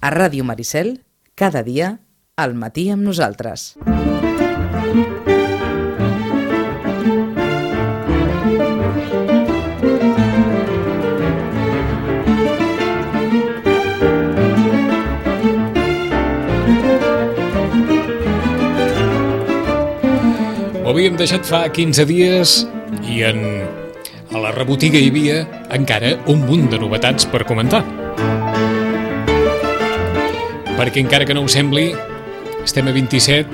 A Ràdio Maricel, cada dia, al matí amb nosaltres. Ho havíem deixat fa 15 dies i en, a la rebotiga hi havia encara un munt de novetats per comentar. Perquè encara que no ho sembli, estem a 27,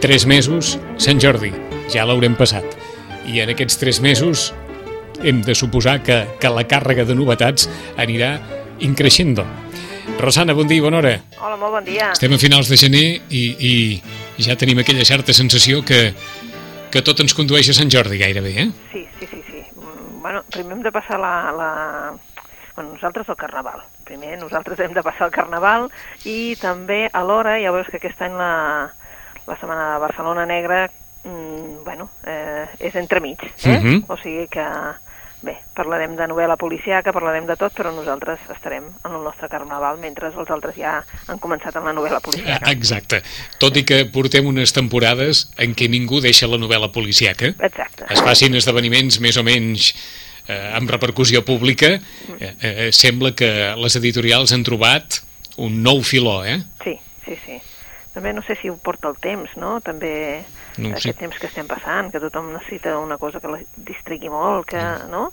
3 mesos, Sant Jordi, ja l'haurem passat. I en aquests 3 mesos hem de suposar que, que la càrrega de novetats anirà increixendo. Rosana, bon dia i bona hora. Hola, molt bon dia. Estem a finals de gener i, i ja tenim aquella certa sensació que, que tot ens condueix a Sant Jordi gairebé, eh? Sí, sí, sí, sí. Bueno, primer hem de passar la... la... Bueno, nosaltres el Carnaval. Primer nosaltres hem de passar el Carnaval i també alhora, ja veus que aquest any la, la Setmana de Barcelona Negra, mm, bueno, eh, és entremig, eh? Mhm. O sigui que, bé, parlarem de novel·la policiaca, parlarem de tot, però nosaltres estarem en el nostre Carnaval, mentre els altres ja han començat amb la novel·la policiaca. Exacte. Tot i que portem unes temporades en què ningú deixa la novel·la policiaca, Exacte. es facin esdeveniments més o menys eh, amb repercussió pública, eh, eh, sembla que les editorials han trobat un nou filó, eh? Sí, sí, sí. També no sé si ho porta el temps, no? També No no sé. aquest temps que estem passant, que tothom necessita una cosa que la distrigui molt, que, no?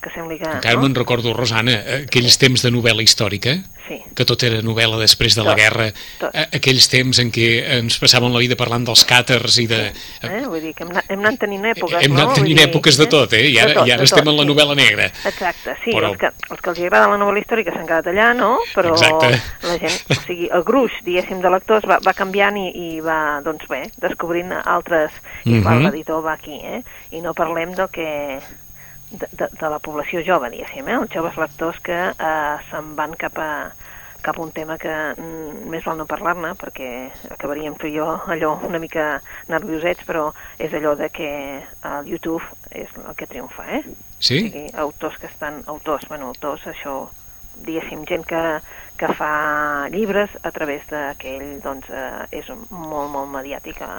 Que sembli que... Encara no? me'n recordo, Rosana, aquells temps de novel·la històrica, Sí. que tot era novel·la després de la Tot, guerra, tot. a- aquells temps en què ens passàvem la vida parlant dels càters i de... Eh? Vull dir que hem anat, hem anat tenint èpoques, Hem no? anat Vull tenint dir, èpoques de tot, eh? I ara, tot, i ara estem tot, en la sí. novel·la negra. Exacte, sí, Però- els, que, els que els agrada la novel·la històrica s'han quedat allà, no? Però Exacte. la gent, o sigui, el gruix, diguéssim, de lectors va, va canviant i, i va, doncs bé, descobrint altres, i Mhm. uh l'editor va aquí, eh? I no parlem del que de, de, de la població jove, diguéssim, eh? els joves lectors que eh, se'n van cap a, cap a un tema que més val no parlar-ne perquè acabaríem tu i jo allò una mica nerviosets, però és allò de que el YouTube és el que triomfa, eh? Sí? O sigui, autors que estan... Autors, bueno, autors, això, diguéssim, gent que, que fa llibres a través d'aquell, doncs, eh, és molt, molt mediàtic a,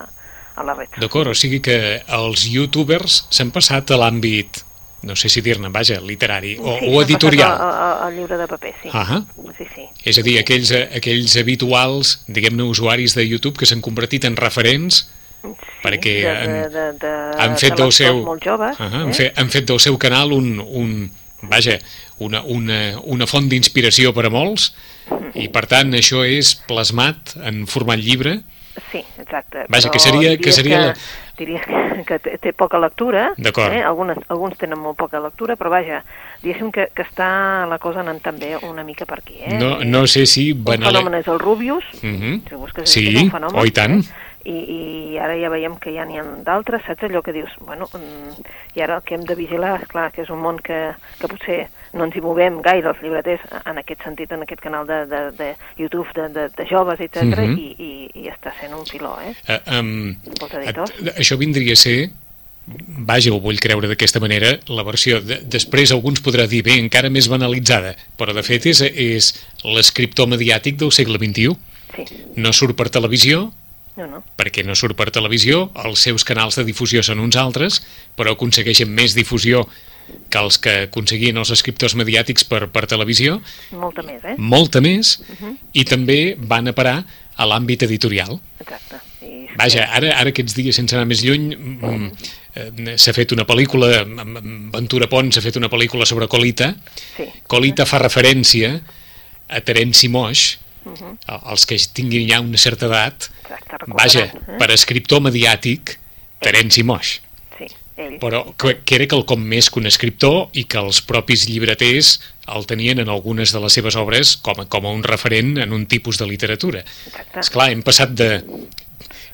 a la red. D'acord, o sigui que els youtubers s'han passat a l'àmbit, no sé si dir-ne, vaja, literari o, sí, o editorial. al- al llibre de paper, sí. Ah Sí, sí. És a dir, aquells, aquells habituals, diguem-ne, usuaris de YouTube que s'han convertit en referents sí perquè de, han- de, de, de, han fet de del seu... molt joves, Ah, eh? han, fet, han fet del seu canal un, un vaja, una, una, una font d'inspiració per a molts i per tant això és plasmat en format llibre Sí, exacte. Vaja, que seria- que seria Que, la- Diries que, que té, té poca lectura. Eh? Algunes, alguns tenen molt poca lectura, però vaja, diguéssim que, que està la cosa anant també una mica per aquí. Eh? no, no sé si Un banale... fenomen és el Rubius, Mhm. si busques Sí, un fenomen, oh, i tant. eh? I, i ara ja veiem que ja n'hi ha d'altres, saps allò que dius? Bueno, mm, i ara el que hem de vigilar, és clar, que és un món que, que potser no ens hi movem gaire els llibreters en aquest sentit, en aquest canal de, de, de YouTube de, de, de joves, etc Mhm. i, i, i està sent un filó, eh? Uh, um, editors. això vindria a ser vaja, ho vull creure d'aquesta manera, la versió. De, després alguns podrà dir, bé, encara més banalitzada, però de fet és, és l'escriptor mediàtic del segle XXI. Sí, No surt per televisió, no, no. perquè no surt per televisió, els seus canals de difusió són uns altres, però aconsegueixen més difusió que els que aconseguien els escriptors mediàtics per, per televisió, Molta més, eh? molta més, i també van a parar a l'àmbit editorial. Exacte. I Vaja, ara, ara aquests dies, sense anar més lluny, mm, eh, s'ha fet una pel·lícula, amb Ventura Pons s'ha fet una pel·lícula sobre Colita. Sí. Colita fa referència a Terenci Moix, Mhm. a- els que tinguin ja una certa edat, Exacte, vaja, eh? per escriptor mediàtic, Terenci Moix. Ell. Però que, que era quelcom més que un escriptor i que els propis llibreters el tenien en algunes de les seves obres com, a- com a un referent en un tipus de literatura. Exacte. Esclar, hem passat de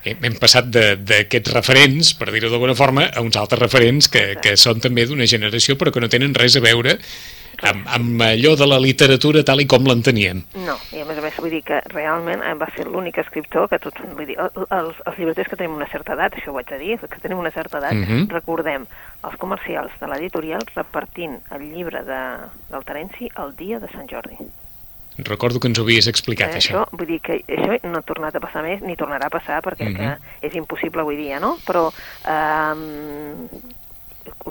hem passat de- d'aquests referents, per dir-ho d'alguna forma, a uns altres referents que, que són també d'una generació però que no tenen res a veure amb, amb allò de la literatura tal i com l'enteníem. No, i a més a més vull dir que realment eh, va ser l'únic escriptor que tots, vull dir, el- els, els llibreters que tenim una certa edat, això ho haig de dir, que tenim una certa edat, Mhm. recordem els comercials de l'editorial repartint el llibre de, del Terenci el dia de Sant Jordi. Recordo que ens ho havies explicat, Eh, això. això, vull dir que això no ha tornat a passar més, ni tornarà a passar, perquè mm Mhm. que és impossible avui dia, no? Però eh,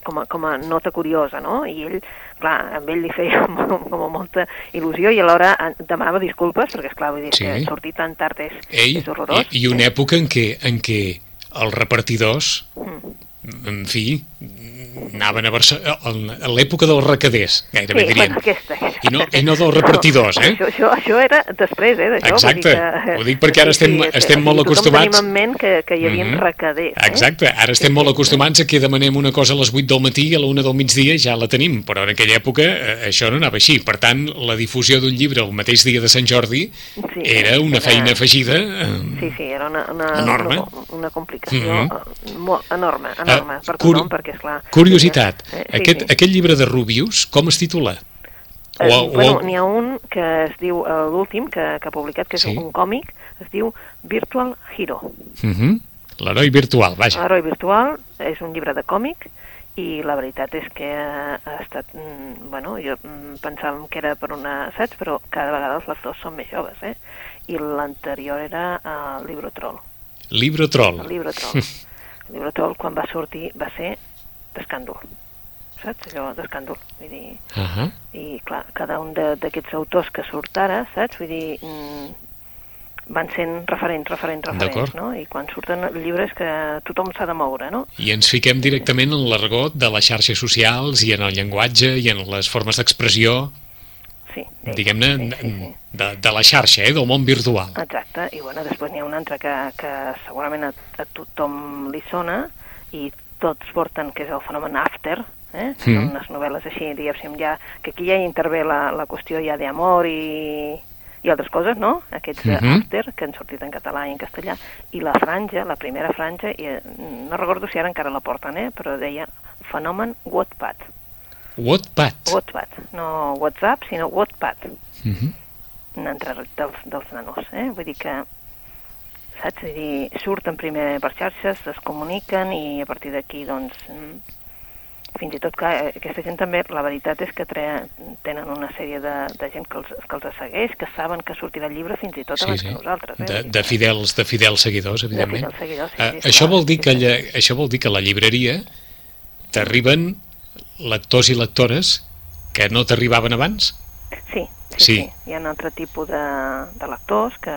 com, a, com a nota curiosa, no? I ell, clar, amb ell li feia molt, com a molta il·lusió i alhora demanava disculpes, perquè, esclar, vull dir Sí. que sortir tan tard és, Ei, és horrorós. i, i una època en què, en què els repartidors, Mm. en fi, anaven a Barcelona, a l'època dels recaders, gairebé Sí, diríem. bueno, aquesta, I no, i no dels repartidors, eh? Això, això, això era després, eh, d'això. Exacte. Que, Ho dic perquè ara estem- estem molt tothom acostumats- tenim en ment que, que hi havia Mhm. recaders. Eh? Exacte, ara estem molt acostumats a que demanem una cosa a les 8 del matí i a la 1 del migdia ja la tenim, però en aquella època eh, això no anava així. Per tant, la difusió d'un llibre el mateix dia de Sant Jordi Sí, era una era- feina afegida. eh, Sí, sí, era una, una, Enorme. una, una complicació Mhm. eh, molt enorme, enorme, Eh, per cur- tothom, perquè, esclar... Curiositat, eh, sí, aquest, sí. aquest llibre de Rubius, com es titula? Eh, o- bueno, o- n'hi ha un que es diu, eh, l'últim que, que ha publicat, que és Sí. un còmic, es diu Virtual Hero. Uh -huh. L'heroi virtual, vaja. L'heroi virtual és un llibre de còmic i la veritat és que ha estat... mm, Bueno, jo mm, pensàvem que era per una... Saps? Però cada vegada els lectors són més joves, eh? I l'anterior era el Libro Troll. Libro Troll. El Libro Troll. el Libro Troll, quan va sortir, va ser d'escàndol. Saps? Allò d'escàndol. Vull dir... Uh -huh. I, clar, cada un d'aquests autors que surt ara, saps? Vull dir, mm, van sent referents, referents, referents, no? I quan surten llibres que tothom s'ha de moure, no? I ens fiquem directament en l'argot de les xarxes socials i en el llenguatge i en les formes d'expressió, Sí. sí, diguem-ne, sí, sí, sí. de, de la xarxa, eh, del món virtual. Exacte, i bueno, després n'hi ha un altre que, que segurament a, a tothom li sona i tots porten, que és el fenomen After, eh? Mm. són unes novel·les així, diguéssim, ja, que aquí ja hi intervé la, la qüestió ja d'amor i, i altres coses, no? Aquests mm Mhm. After, que han sortit en català i en castellà, i la franja, la primera franja, i, eh, no recordo si ara encara la porten, eh? però deia fenomen Wattpad. Wattpad. Wattpad, no WhatsApp, sinó Wattpad Uh -huh. entre dels, dels nanos, eh? Vull dir que, saps? Vull dir, surten primer per xarxes, es comuniquen i a partir d'aquí, doncs, mm, fins i tot que aquesta gent també, la veritat és que tre, tenen una sèrie de, de gent que els, que els segueix, que saben que sortirà el llibre fins i tot Sí, abans sí. que nosaltres. Eh? De, de, fidels, de fidels seguidors, evidentment. fidels seguidors, sí, sí, això, clar, vol dir sí, que sí. lla, això vol dir que a la llibreria t'arriben lectors i lectores que no t'arribaven abans? Sí, sí, Sí. sí. Hi ha un altre tipus de, de lectors que,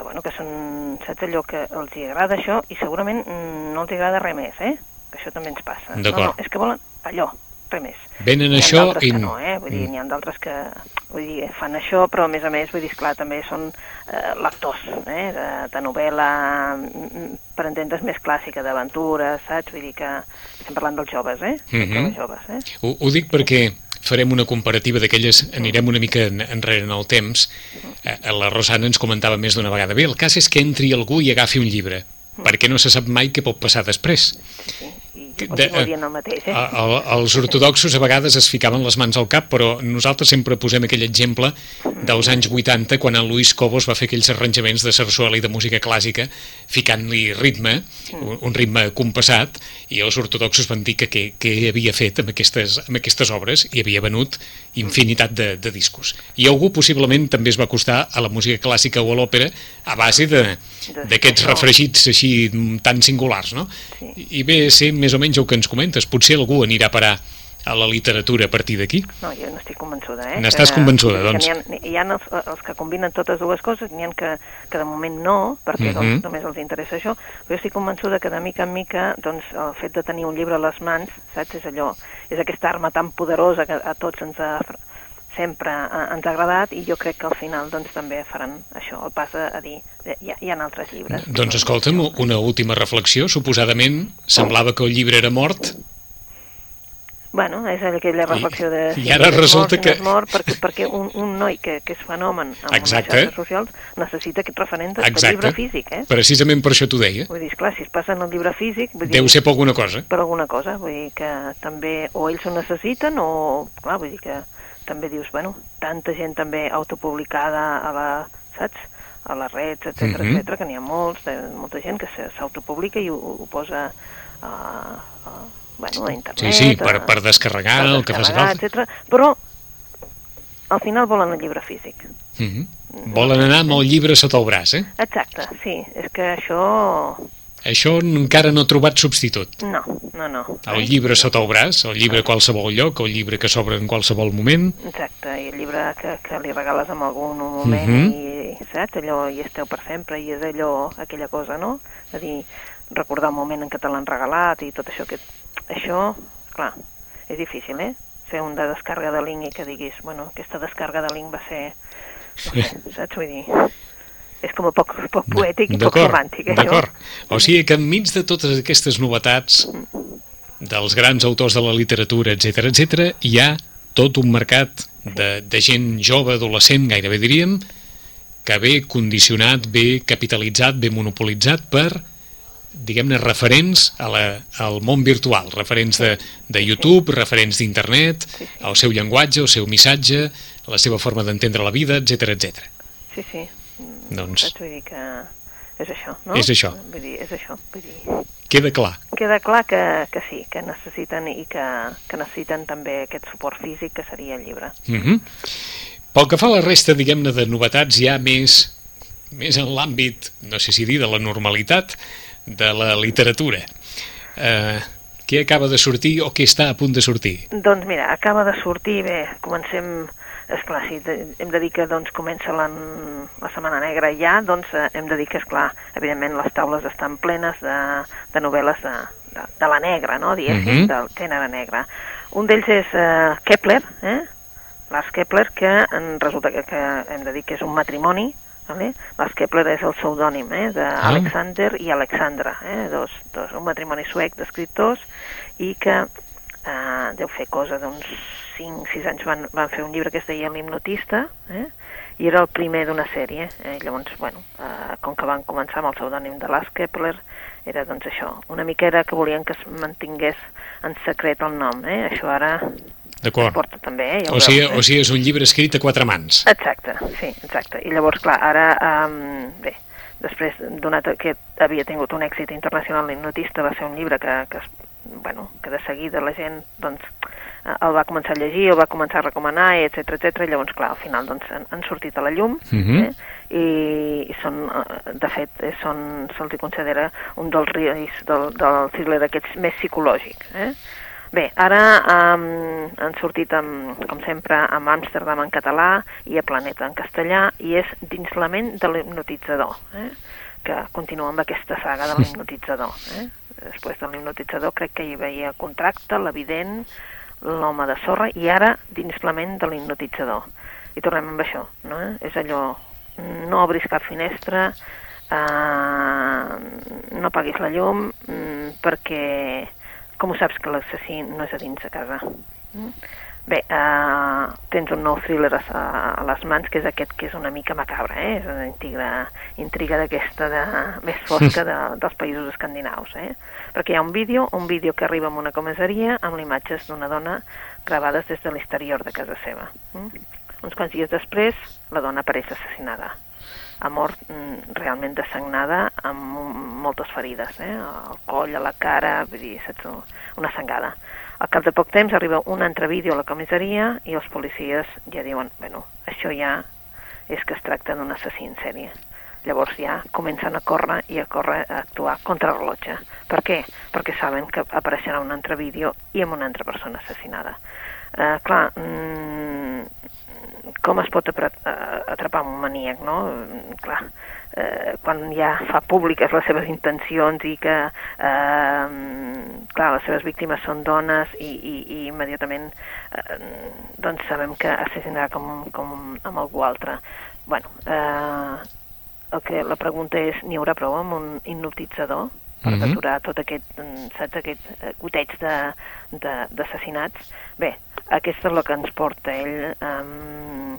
que, bueno, que són, saps allò que els hi agrada això i segurament mm, no els agrada res més, eh? Que això també ens passa. No, no, és que volen allò, res més. Venen això i que no. eh? Vull dir, Mm. n'hi ha d'altres que vull dir, fan això, però a més a més, vull dir, esclar, també són eh, lectors, eh? De, de novel·la, mm, per entendre's, més clàssica, d'aventures, saps? Vull dir que estem parlant dels joves, eh? Mhm. joves joves, eh? Ho, ho dic perquè farem una comparativa d'aquelles, anirem una mica en- enrere en el temps. Eh, La Rosana ens comentava més d'una vegada. Bé, el cas és que entri algú i agafi un llibre, perquè no se sap mai què pot passar després. De- continuo dient el mateix, eh? A- Els ortodoxos a vegades es ficaven les mans al cap, però nosaltres sempre posem aquell exemple dels anys 80, quan en Luis Cobos va fer aquells arranjaments de sarsuela i de música clàssica, ficant-li ritme, un, un ritme compassat, i els ortodoxos van dir que què, havia fet amb aquestes, amb aquestes obres i havia venut infinitat de, de discos. I algú possiblement també es va acostar a la música clàssica o a l'òpera a base de- d'aquests refregits així tan singulars, no? I a ser més o menys el que ens comentes. Potser algú anirà a parar a la literatura a partir d'aquí. No, jo no estic convençuda, eh? N'estàs convençuda, doncs. N'hi ha, hi ha els, els que combinen totes dues coses, n'hi ha que, que de moment no, perquè Mhm. doncs, només els interessa això, però jo estic convençuda que de mica en mica doncs, el fet de tenir un llibre a les mans, saps, és allò, és aquesta arma tan poderosa que a tots ens ha, sempre eh, ens ha agradat i jo crec que al final doncs, també faran això, el pas a, a dir, eh, hi ha, hi ha altres llibres. Doncs escolta'm, una última reflexió. Suposadament semblava que el llibre era mort. Bueno, és aquella reflexió de... I ara si resulta mort, si que- no és mort, perquè, perquè un, un noi que, que és fenomen amb Exacte. les xarxes socials necessita aquest referent de, de Exacte. llibre físic, eh? Precisament per això t'ho deia. Vull dir, esclar, si es passa en el llibre físic, vull dir, Deu ser per alguna cosa. per alguna cosa, vull dir que també o ells ho necessiten o, clar, vull dir que també dius, bueno, tanta gent també autopublicada a la, saps? a les reds, etc mm etc que n'hi ha molts, de, molta gent que s'autopublica i ho, ho posa a, a, bueno, a internet. Sí, sí, per, a- per descarregar per el que faci falta. etcètera. Però al final volen el llibre físic. Mm -hmm. Volen anar amb el llibre sota el braç, eh? Exacte, sí. És que això... Això encara no ha trobat substitut. No, no, no. El llibre sota el braç, el llibre a qualsevol lloc, el llibre que s'obre en qualsevol moment. Exacte, i el llibre que, que li regales en algun moment Mhm. i, saps, allò, i esteu per sempre, i és allò, aquella cosa, no? És a dir, recordar el moment en què te l'han regalat i tot això que... Això, clar, és difícil, eh? Fer un de descàrrega de link i que diguis, bueno, aquesta descàrrega de link va ser... No sé, saps? Vull dir, és com a poc, poc poètic i poc romàntic, això. D'acord. O sigui que enmig de totes aquestes novetats dels grans autors de la literatura, etc etc, hi ha tot un mercat de, de gent jove, adolescent, gairebé diríem, que ve condicionat, ve capitalitzat, ve monopolitzat per diguem-ne, referents a la, al món virtual, referents de, de YouTube, referents d'internet, al seu llenguatge, al seu missatge, a la seva forma d'entendre la vida, etc etc. Sí, sí. Doncs Saps? Vull dir que és això, no? És això. Vull dir, és això. Vull dir, queda clar. queda clar que, que sí, que necessiten i que, que necessiten també aquest suport físic que seria el llibre. Mm -hmm. Pel que fa a la resta, diguem-ne, de novetats ja més, més en l'àmbit, no sé si dir, de la normalitat de la literatura. Eh, què acaba de sortir o què està a punt de sortir? Doncs mira, acaba de sortir, bé, comencem, esclar, de, hem de dir que doncs, comença la, la Setmana Negra ja, doncs eh, hem de dir que, esclar, evidentment les taules estan plenes de, de novel·les de, de, de la negra, no?, diguéssim, Mhm. del gènere negre. Un d'ells és eh, Kepler, eh? Lars Kepler, que en resulta que, que hem de dir que és un matrimoni, vale? Lars Kepler és el pseudònim eh? d'Alexander i Alexandra, eh? dos, dos, un matrimoni suec d'escriptors i que eh, deu fer cosa d'uns 5-6 anys van, van fer un llibre que es deia L'hipnotista, eh? i era el primer d'una sèrie. Eh? Llavors, bueno, eh, com que van començar amb el pseudònim de Lars Kepler, era doncs això, una mica era que volien que es mantingués en secret el nom, eh? Això ara es D'acord. porta també, eh? Ja O sigui, veus, eh? o sigui, és un llibre escrit a quatre mans. Exacte, sí, exacte. I llavors, clar, ara, um, bé, després, donat que havia tingut un èxit internacional l'hipnotista, va ser un llibre que, que, bueno, que de seguida la gent, doncs, el va començar a llegir, el va començar a recomanar, etc etc. i llavors, clar, al final, doncs, han, han sortit a la llum, Mhm. eh? I, i són, eh, de fet, eh, són, se'ls considera un dels reis del, del thriller aquests més psicològic, eh? Bé, ara um, han sortit, amb, com sempre, amb Amsterdam en català i a Planeta en castellà, i és dins la ment de l'hipnotitzador, eh? que continua amb aquesta saga de l'hipnotitzador. Eh? Després de l'hipnotitzador crec que hi veia Contracte, l'Evident, l'Home de Sorra, i ara dins la ment de l'hipnotitzador. I tornem amb això, no? És allò, no obris cap finestra, eh, no apaguis la llum, mm, perquè com ho saps que l'assassí no és a dins de casa? Mm? Bé, eh, tens un nou thriller a, a les mans, que és aquest que és una mica macabre, eh? és una intriga, intriga d'aquesta de, més fosca de, dels països escandinaus. Eh? Perquè hi ha un vídeo, un vídeo que arriba a una comissaria amb imatges d'una dona gravades des de l'exterior de casa seva. Mm? Uns quants dies després, la dona apareix assassinada ha mort mm, realment dessagnada amb moltes ferides, eh? al coll, a la cara, vull dir, saps, una sangada. Al cap de poc temps arriba un altre vídeo a la comissaria i els policies ja diuen, bueno, això ja és que es tracta d'un assassí en sèrie. Llavors ja comencen a córrer i a córrer a actuar contra rellotge. Per què? Perquè saben que apareixerà un altre vídeo i amb una altra persona assassinada. Eh, clar, mm, com es pot eh, atrapar un maníac, no? Clar, eh, quan ja fa públiques les seves intencions i que, eh, clar, les seves víctimes són dones i, i, i immediatament eh, doncs sabem que assassinarà com, com amb algú altre. bueno, eh, el que la pregunta és, n'hi haurà prou amb un hipnotitzador per Mhm. aturar tot aquest, mm, saps, aquest eh, goteig de- de- d'assassinats? Bé, aquesta és el que ens porta ell, um,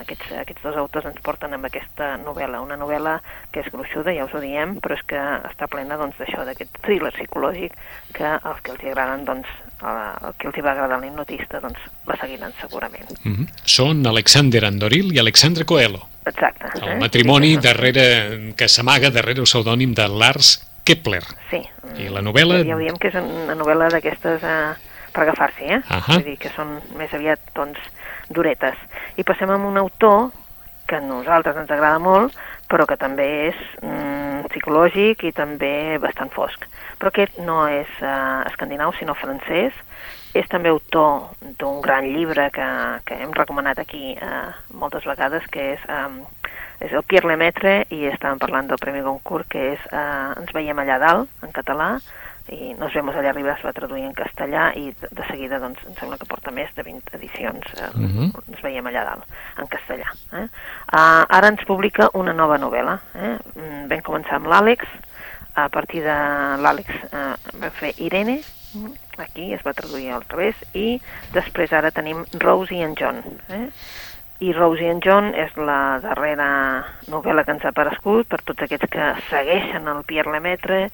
aquests, aquests dos autors ens porten amb aquesta novel·la, una novel·la que és gruixuda, ja us ho diem, però és que està plena doncs, d'això, d'aquest thriller psicològic que els que els agraden, doncs, el, que els va agradar a l'hipnotista, doncs, la seguiran segurament. Mm -hmm. Són Alexander Andoril i Alexandre Coelho. Exacte. El eh? matrimoni Sí, que- darrere, que s'amaga darrere el pseudònim de Lars Kepler. Sí. I la novel·la- Ja diem que és una novel·la d'aquestes eh, per agafar-s'hi, eh? Ahà. Vull dir que són més aviat, doncs, duretes. I passem amb un autor que a nosaltres ens agrada molt, però que també és mm, psicològic i també bastant fosc. Però aquest no és eh, escandinau, sinó francès. És també autor d'un gran llibre que, que hem recomanat aquí eh, moltes vegades, que és, eh, és el Pierre Lemaitre, i estàvem parlant del Premi Goncourt, que és eh, Ens veiem allà dalt, en català, i Nos vemos allà arriba es va traduir en castellà i de, de seguida doncs, em sembla que porta més de 20 edicions, eh, uh -huh. ens veiem allà dalt, en castellà. Eh? Uh, ara ens publica una nova novel·la. Eh? Mm, vam començar amb l'Àlex, a partir de l'Àlex eh, va fer Irene, aquí es va traduir al revés, i després ara tenim Rose i en John. Eh? I Rosie and John és la darrera novel·la que ens ha aparegut per tots aquests que segueixen el Pierre Lemaitre.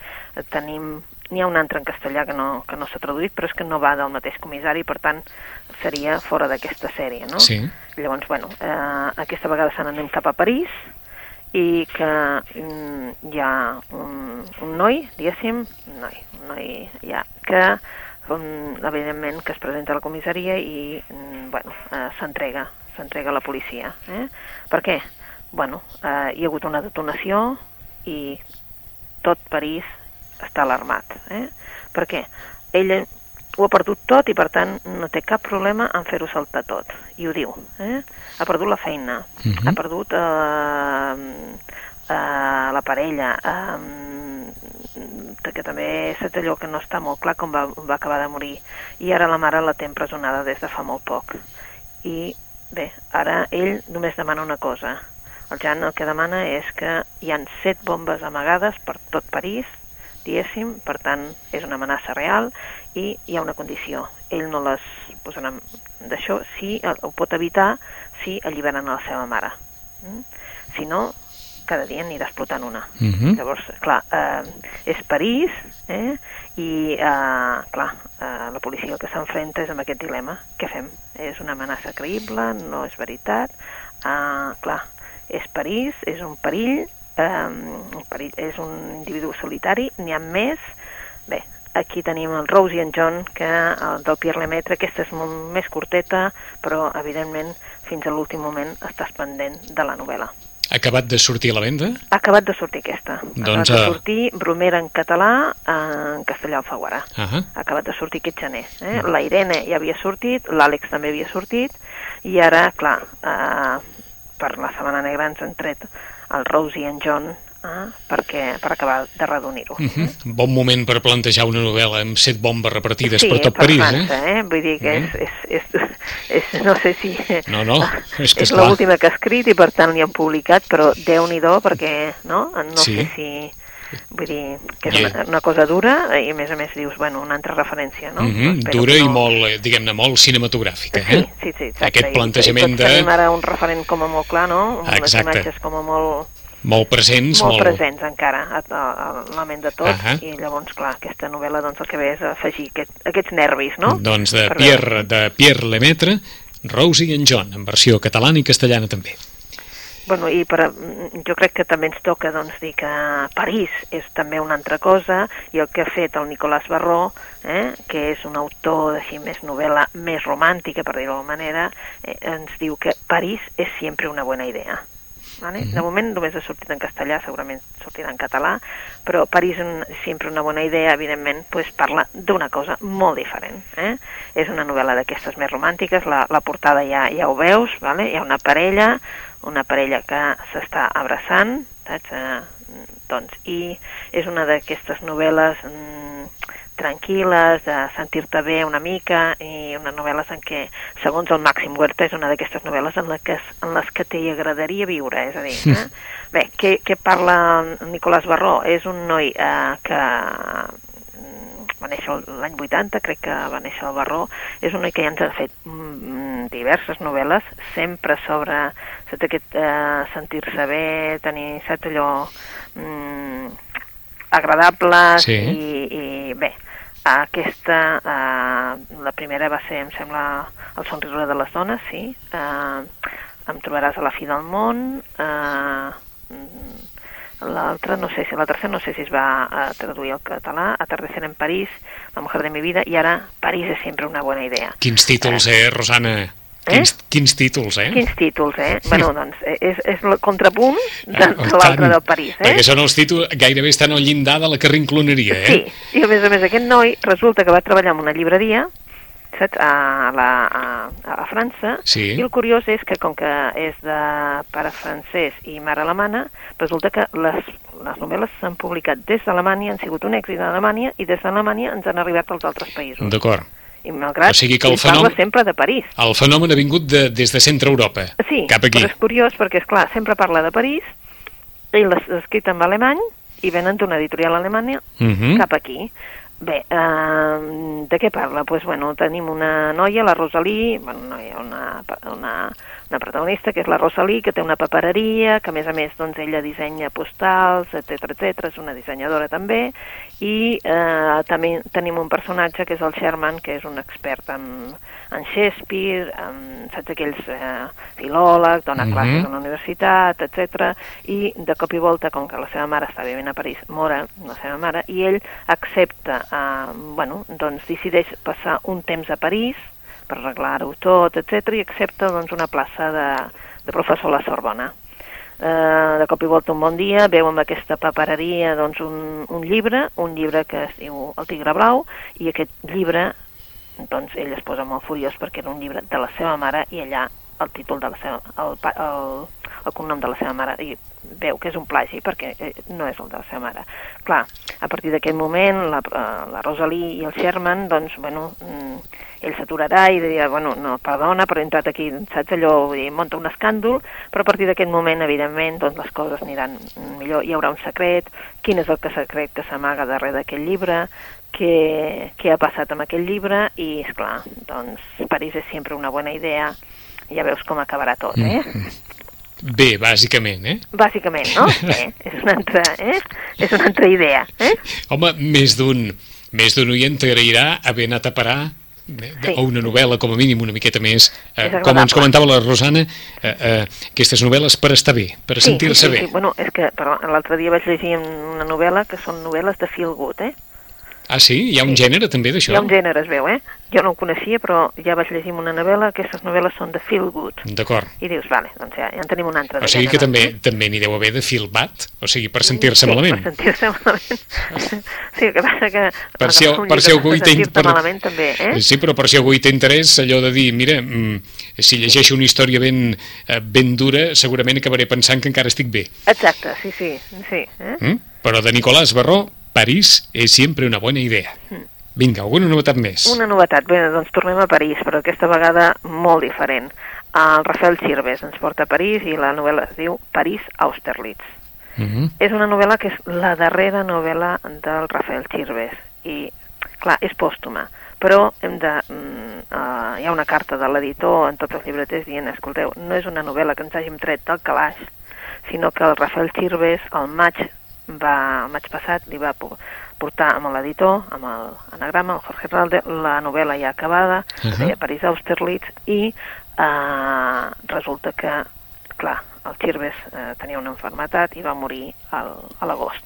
Tenim N'hi ha un altre en castellà que no, que no s'ha traduït, però és que no va del mateix comissari, per tant, seria fora d'aquesta sèrie, no? Sí. Llavors, bueno, eh, aquesta vegada se n'anem cap a París i que mm, hi ha un, un noi, diguéssim, un noi, un noi ja, que um, evidentment que es presenta a la comissaria i mm, bueno, eh, s'entrega s'entrega a la policia. Eh? Per què? Bueno, eh, hi ha hagut una detonació i tot París està alarmat. Eh? Per què? Ell ho ha perdut tot i per tant no té cap problema en fer-ho saltar tot. I ho diu. Eh? Ha perdut la feina, uh -huh. ha perdut eh, eh, la parella, eh, que també és allò que no està molt clar com va, va acabar de morir. I ara la mare la té empresonada des de fa molt poc. I bé, ara ell només demana una cosa. El Jan el que demana és que hi han set bombes amagades per tot París diguéssim, per tant, és una amenaça real i hi ha una condició. Ell no les posarà d'això, si ho pot evitar si alliberen a la seva mare. Mm? Si no, cada dia n'hi explotant una. Uh -huh. Llavors, clar, eh, és París, eh, i, eh, clar, eh, la policia el que s'enfrenta és amb aquest dilema. Què fem? És una amenaça creïble? No és veritat? Eh, clar, és París, és un perill, eh, és un individu solitari, n'hi ha més. Bé, aquí tenim el Rose i en John, que el del Pierre Lemaitre, aquesta és molt més curteta, però evidentment fins a l'últim moment estàs pendent de la novel·la. Acabat de sortir a la venda? Acabat de sortir aquesta. Doncs, acabat de sortir Bromera en català, en castellà Alfaguara. Uh -huh. Acabat de sortir aquest gener. Eh? La Irene ja havia sortit, l'Àlex també havia sortit, i ara, clar, eh, per la Setmana Negra ens han tret el Rose i en John eh, perquè, per acabar de redonir-ho. Uh -huh. Bon moment per plantejar una novel·la amb set bombes repartides sí, per tot per París, França, eh? Vull dir que Eh? és, és, és, és, no sé si... No, no, és que és l'última que ha escrit i per tant li han publicat, però déu-n'hi-do perquè, no? No Sí. sé si... Vull dir, que és I- una, una cosa dura i a més a més dius, bueno, una altra referència, no? Uh -huh. Espero Dura que i no- molt, eh, diguem-ne, molt cinematogràfica, Sí, eh? sí, sí, exacte. Aquest I- plantejament i tots de... tenim ara un referent com a molt clar, no? Unes Exacte. imatges com a molt, Molt presents, molt presents encara a, a, a la ment de tots Ahà. i llavors, clar, aquesta novel·la doncs, el que ve és afegir aquest, aquests nervis, no? Doncs de Per Pierre, de Pierre Lemaitre, Rosie en John, en versió catalana i castellana també. Bueno, i per, jo crec que també ens toca doncs, dir que París és també una altra cosa i el que ha fet el Nicolás Barró, eh, que és un autor així més novel·la més romàntica, per dir-ho d'alguna manera, eh, ens diu que París és sempre una bona idea. Vale? De moment només ha sortit en castellà, segurament sortirà en català, però París és sempre una bona idea, evidentment, pues, parla d'una cosa molt diferent. Eh? És una novel·la d'aquestes més romàntiques, la, la portada ja, ja ho veus, vale? hi ha una parella, una parella que s'està abraçant, saps? Eh, doncs, i és una d'aquestes novel·les mm, tranquil·les, de sentir-te bé una mica, i unes novel·les en què, segons el Màxim Huerta, és una d'aquestes novel·les en, la que, en les que t'hi agradaria viure, és a dir, eh? Bé, què, què parla Nicolás Barró? És un noi eh, que mm, va néixer l'any 80, crec que va néixer el Barró, és un noi que ja ens ha fet mm, diverses novel·les, sempre sobre saps, aquest eh, sentir-se bé, tenir, saps, allò mm, agradables Sí. i, i aquesta, eh, la primera va ser, em sembla, El somriure de les dones, sí, eh, em trobaràs a la fi del món, eh, l'altra no sé si, la tercera no sé si es va eh, traduir al català, Atardecer en París, La mujer de mi vida, i ara París és sempre una bona idea. Quins títols, eh, Rosana? Eh? Quins, quins títols, eh? Quins títols, eh? bueno, doncs eh, és, és el contrapunt de, Ah, de l'altre del París, eh? Perquè són els títols, gairebé estan al llindar de la carrincloneria, eh? Sí, i a més a més aquest noi resulta que va treballar en una llibreria saps, a, la, a, a França Sí. i el curiós és que com que és de pare francès i mare alemana resulta que les, les novel·les s'han publicat des d'Alemanya, han sigut un èxit a Alemanya i des d'Alemanya ens han arribat als altres països D'acord. I malgrat O sigui que el ell parla fenomen- sempre de París El fenomen ha vingut de, des de centre Europa, Sí, cap aquí. però és curiós perquè, és clar sempre parla de París, ell l'ha escrit en alemany i venen d'una editorial alemanya Mhm. cap aquí. Bé, eh, de què parla? Doncs, pues, bueno, tenim una noia, la Rosalí, bueno, noia, una, una, una protagonista, que és la Rosalí, que té una papereria, que a més a més doncs, ella dissenya postals, etc etc. és una dissenyadora també, i eh, també tenim un personatge que és el Sherman, que és un expert en, en Shakespeare, en, saps aquells eh, filòleg, dona Mhm. classes a la universitat, etc. I de cop i volta, com que la seva mare està vivint a París, mora la seva mare, i ell accepta, eh, bueno, doncs decideix passar un temps a París per arreglar-ho tot, etc. i accepta doncs, una plaça de, de professor a la Sorbona. Eh, de cop i volta un bon dia veu amb aquesta papereria doncs, un, un llibre, un llibre que es diu El tigre blau, i aquest llibre doncs ell es posa molt furiós perquè era un llibre de la seva mare i allà el títol de la seva, el, el, el cognom de la seva mare i veu que és un plagi perquè eh, no és el de la seva mare. Clar, a partir d'aquest moment la, eh, la Rosalie i el Sherman doncs, bueno, mm, ell s'aturarà i diria, bueno, no, perdona, però he entrat aquí, saps allò, dir, munta un escàndol, però a partir d'aquest moment, evidentment, doncs les coses aniran millor, hi haurà un secret, quin és el que secret que s'amaga darrere d'aquest llibre, què, què ha passat amb aquell llibre, i, és clar, doncs París és sempre una bona idea, ja veus com acabarà tot, eh? Bé, bàsicament, eh? Bàsicament, no? Eh? És una altra, eh? És una altra idea, eh? Home, més d'un més d'un oient t'agrairà haver anat a parar eh, Sí. a una novel·la, com a mínim, una miqueta més, eh, com ens comentava la Rosana, eh, eh, aquestes novel·les per estar bé, per sentir-se sí, bé. Sí, bueno, és que l'altre dia vaig llegir una novel·la que són novel·les de feel good, eh? Ah, sí? Hi ha un gènere també d'això? Hi ha un gènere, es veu, eh? Jo no ho coneixia, però ja vaig llegir una novel·la, aquestes novel·les són de feel good. D'acord. I dius, vale, doncs ja, ja en tenim un altre O sigui que també també n'hi deu haver de filbat, o sigui, per sentir-se sí, malament. per sentir-se malament. sí, el que passa que... Per si, per si algú hi per té... sentir-te malament també, eh? Sí, però per si algú hi té interès, allò de dir, mira, mm, si llegeixo una història ben, eh, ben dura, segurament acabaré pensant que encara estic bé. Exacte, sí, sí, sí. Eh? Mm? Però de Nicolás Barró, París és sempre una bona idea. Vinga, alguna novetat més? Una novetat, bé, doncs tornem a París, però aquesta vegada molt diferent. El Rafael Sirves ens porta a París i la novel·la es diu París Austerlitz. Mhm. És una novel·la que és la darrera novel·la del Rafael Sirves i, clar, és pòstuma, però hem de, uh, hi ha una carta de l'editor en tots els llibreters dient, escolteu, no és una novel·la que ens hàgim tret del calaix, sinó que el Rafael Sirves al maig, va, el maig passat li va po- portar amb l'editor, amb el anagrama, el Jorge Ralde, la novel·la ja acabada, uh. -huh. deia París Austerlitz, i eh, resulta que, clar, el Sirves eh, tenia una enfermetat i va morir al, a l'agost.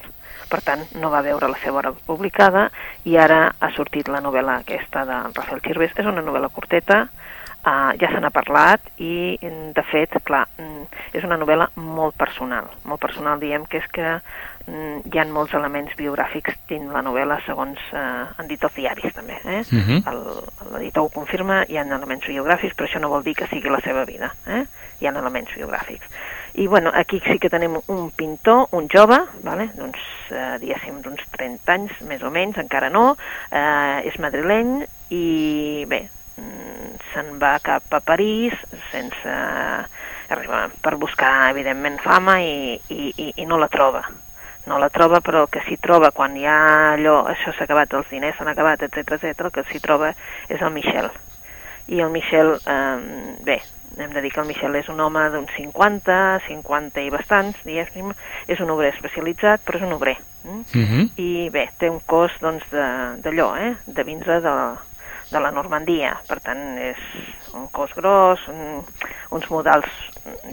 Per tant, no va veure la seva obra publicada i ara ha sortit la novel·la aquesta de Rafael Sirves. És una novel·la curteta, Uh, ja se n'ha parlat i, de fet, clar, mm, és una novel·la molt personal. Molt personal, diem que és que mm, hi ha molts elements biogràfics dins la novel·la, segons uh, han dit els diaris, també. Eh? Mhm. El- L'editor ho confirma, hi ha elements biogràfics, però això no vol dir que sigui la seva vida. Eh? Hi ha elements biogràfics. I, bueno, aquí sí que tenim un pintor, un jove, vale? doncs, eh, diguéssim, d'uns 30 anys, més o menys, encara no, eh, és madrileny i, bé, se'n va cap a París sense arribar per buscar evidentment fama i, i, i, i no la troba no la troba però el que s'hi troba quan ja allò, això s'ha acabat, els diners s'han acabat, etc etc, el que s'hi troba és el Michel i el Michel, eh, bé hem de dir que el Michel és un home d'uns 50, 50 i bastants, diguéssim, és un obrer especialitzat, però és un obrer. Mm? Mhm. I bé, té un cos doncs, de- d'allò, eh? de vindre de, de la Normandia, per tant és un cos gros, un, uns modals,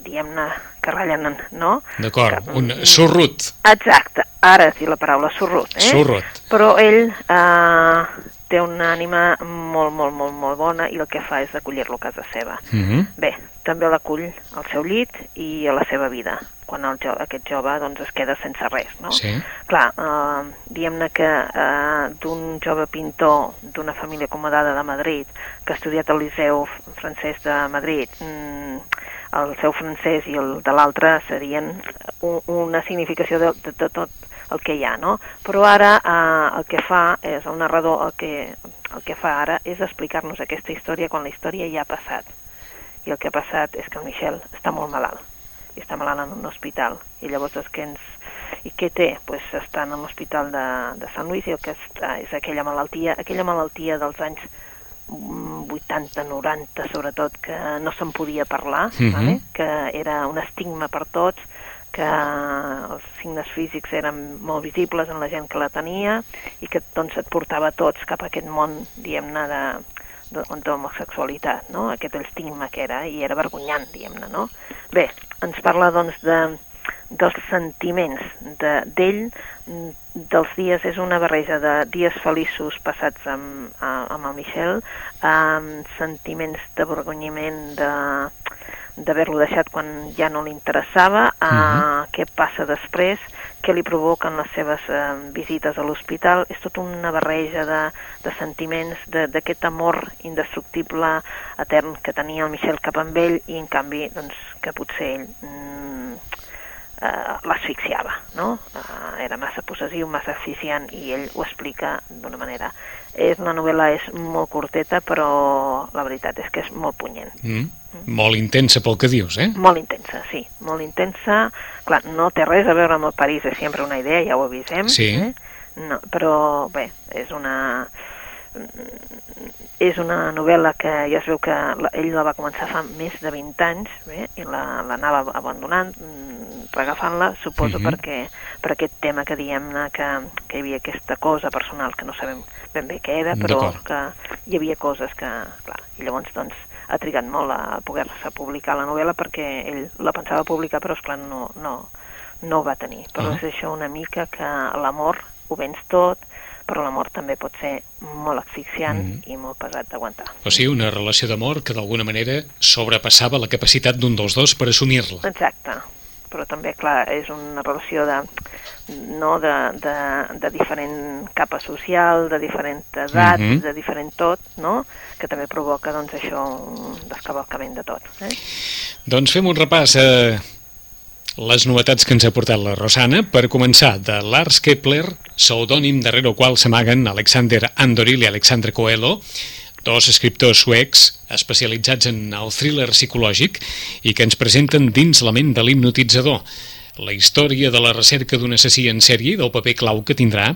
diguem-ne, que ratllen, no? D'acord, un sorrut, Exacte, ara sí la paraula sorrut, eh? sorrut. Però ell, eh, té una ànima molt, molt, molt, molt bona i el que fa és acollir-lo a casa seva. Uh -huh. Bé, també l'acull al seu llit i a la seva vida, quan el jo, aquest jove doncs, es queda sense res, no? Sí. Clar, eh, diguem-ne que eh, d'un jove pintor d'una família acomodada de Madrid que ha estudiat al Liceu francès de Madrid, mm, el seu francès i el de l'altre serien un, una significació de, de, de tot el que hi ha, no? Però ara eh, el que fa és, el narrador el que, el que fa ara és explicar-nos aquesta història quan la història ja ha passat. I el que ha passat és que el Michel està molt malalt, i està malalt en un hospital, i llavors és que ens... I què té? Pues està en l'hospital de, de Sant Lluís i el que està és aquella malaltia, aquella malaltia dels anys 80, 90, sobretot, que no se'n podia parlar, Mhm. vale? que era un estigma per tots, que els signes físics eren molt visibles en la gent que la tenia i que doncs et portava tots cap a aquest món, diguem-ne, de, de, de l'homosexualitat, no? aquest estigma que era, i era vergonyant, diguem-ne, no? Bé, ens parla doncs de, dels sentiments de- d'ell, de, dels dies, és una barreja de dies feliços passats amb, amb el Michel, amb sentiments de vergonyiment, de d'haver-lo deixat quan ja no li interessava, a què passa després, què li provoquen les seves eh, visites a l'hospital, és tota una barreja de, de sentiments, d'aquest amor indestructible, etern que tenia el Michel cap amb ell i en canvi doncs, que potser ell mm, eh, l'asfixiava, no? Eh, era massa possessiu, massa asfixiant i ell ho explica d'una manera. És, la novel·la és molt curteta, però la veritat és que és molt punyent. Mm. Molt intensa pel que dius, eh? Molt intensa, sí, molt intensa. Clar, no té res a veure amb el París, és sempre una idea, ja ho avisem. Sí. Eh? No, però bé, és una és una novel·la que ja es veu que la, ell la va començar fa més de 20 anys bé, i la- l'anava abandonant, mm, regagafant-la, suposo Mhm. perquè per aquest tema que diem-ne que, que hi havia aquesta cosa personal que no sabem ben bé què era, però que hi havia coses que, clar, i llavors doncs ha trigat molt a poder-se publicar la novel·la perquè ell la pensava publicar però esclar no, no, no ho va tenir. Però Ah. és això una mica que l'amor ho vens tot, però l'amor també pot ser molt asfixiant Mhm. i molt pesat d'aguantar. O sigui, una relació d'amor que d'alguna manera sobrepassava la capacitat d'un dels dos per assumir-la. Exacte, però també, clar, és una relació de, no, de, de, de diferent capa social, de diferent edat, Mhm. de diferent tot, no?, que també provoca, doncs, això, un descavalcament de tot. Eh? Doncs fem un repàs a les novetats que ens ha portat la Rosana. Per començar, de Lars Kepler, pseudònim darrere el qual s'amaguen Alexander Andoril i Alexandre Coelho, dos escriptors suecs especialitzats en el thriller psicològic i que ens presenten dins la ment de l'hipnotitzador la història de la recerca d'un assassí en sèrie i del paper clau que tindrà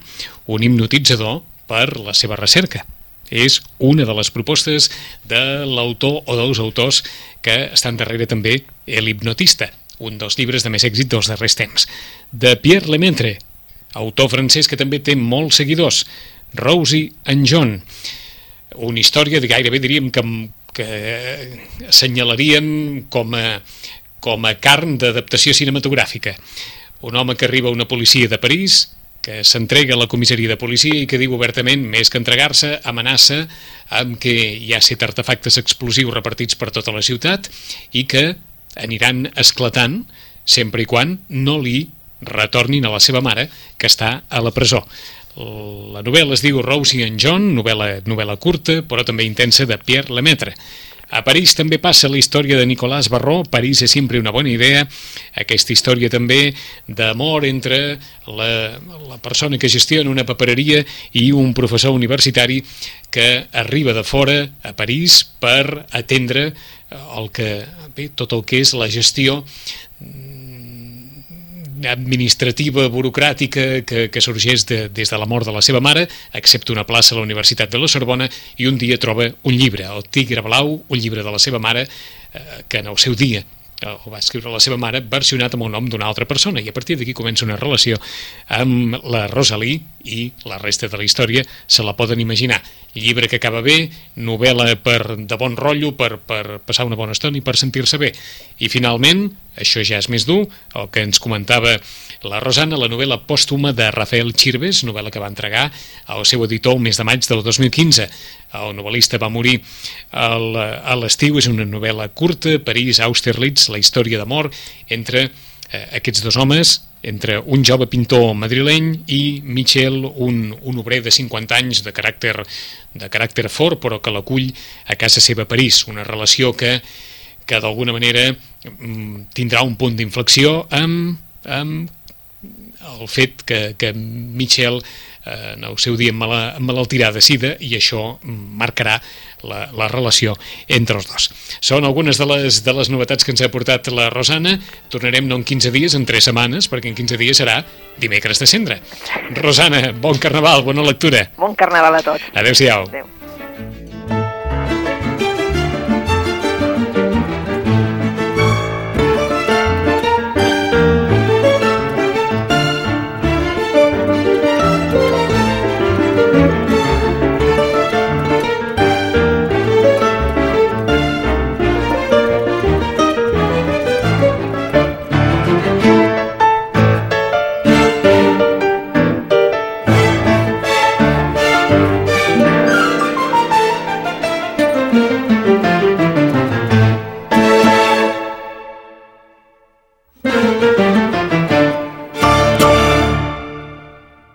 un hipnotitzador per la seva recerca. És una de les propostes de l'autor o dels autors que estan darrere també El hipnotista, un dels llibres de més èxit dels darrers temps. De Pierre Lemaitre, autor francès que també té molts seguidors, Rosie and John, una història de gairebé diríem que, que assenyalaríem com a, com a carn d'adaptació cinematogràfica. Un home que arriba a una policia de París, que s'entrega a la comissaria de policia i que diu obertament, més que entregar-se, amenaça amb que hi ha set artefactes explosius repartits per tota la ciutat i que aniran esclatant sempre i quan no li retornin a la seva mare, que està a la presó. La novel·la es diu Rosie and John, novel·la, novel·la curta, però també intensa, de Pierre Lemaitre. A París també passa la història de Nicolás Barró, París és sempre una bona idea, aquesta història també d'amor entre la, la persona que gestiona una papereria i un professor universitari que arriba de fora a París per atendre el que, bé, tot el que és la gestió administrativa, burocràtica que, que sorgeix de, des de la mort de la seva mare, accepta una plaça a la Universitat de la Sorbona i un dia troba un llibre, el Tigre Blau, un llibre de la seva mare, eh, que en el seu dia ho va escriure la seva mare, versionat amb el nom d'una altra persona, i a partir d'aquí comença una relació amb la Rosalie i la resta de la història se la poden imaginar. llibre que acaba bé, novel·la per, de bon rotllo, per, per passar una bona estona i per sentir-se bé. I finalment, això ja és més dur, el que ens comentava la Rosana, la novel·la pòstuma de Rafael Chirves, novel·la que va entregar al seu editor el mes de maig del 2015. El novel·lista va morir a l'estiu, és una novel·la curta, París, Austerlitz, la història d'amor entre eh, aquests dos homes, entre un jove pintor madrileny i Michel, un, un obrer de 50 anys de caràcter, de caràcter fort, però que l'acull a casa seva a París. Una relació que, que d'alguna manera mm, tindrà un punt d'inflexió amb, amb el fet que, que Michel eh, en el seu dia malaltirà de sida i això marcarà la, la relació entre els dos. Són algunes de les, de les novetats que ens ha portat la Rosana. Tornarem no en 15 dies, en 3 setmanes, perquè en 15 dies serà dimecres de cendre. Rosana, bon carnaval, bona lectura. Bon carnaval a tots. Adéu-siau. Adéu.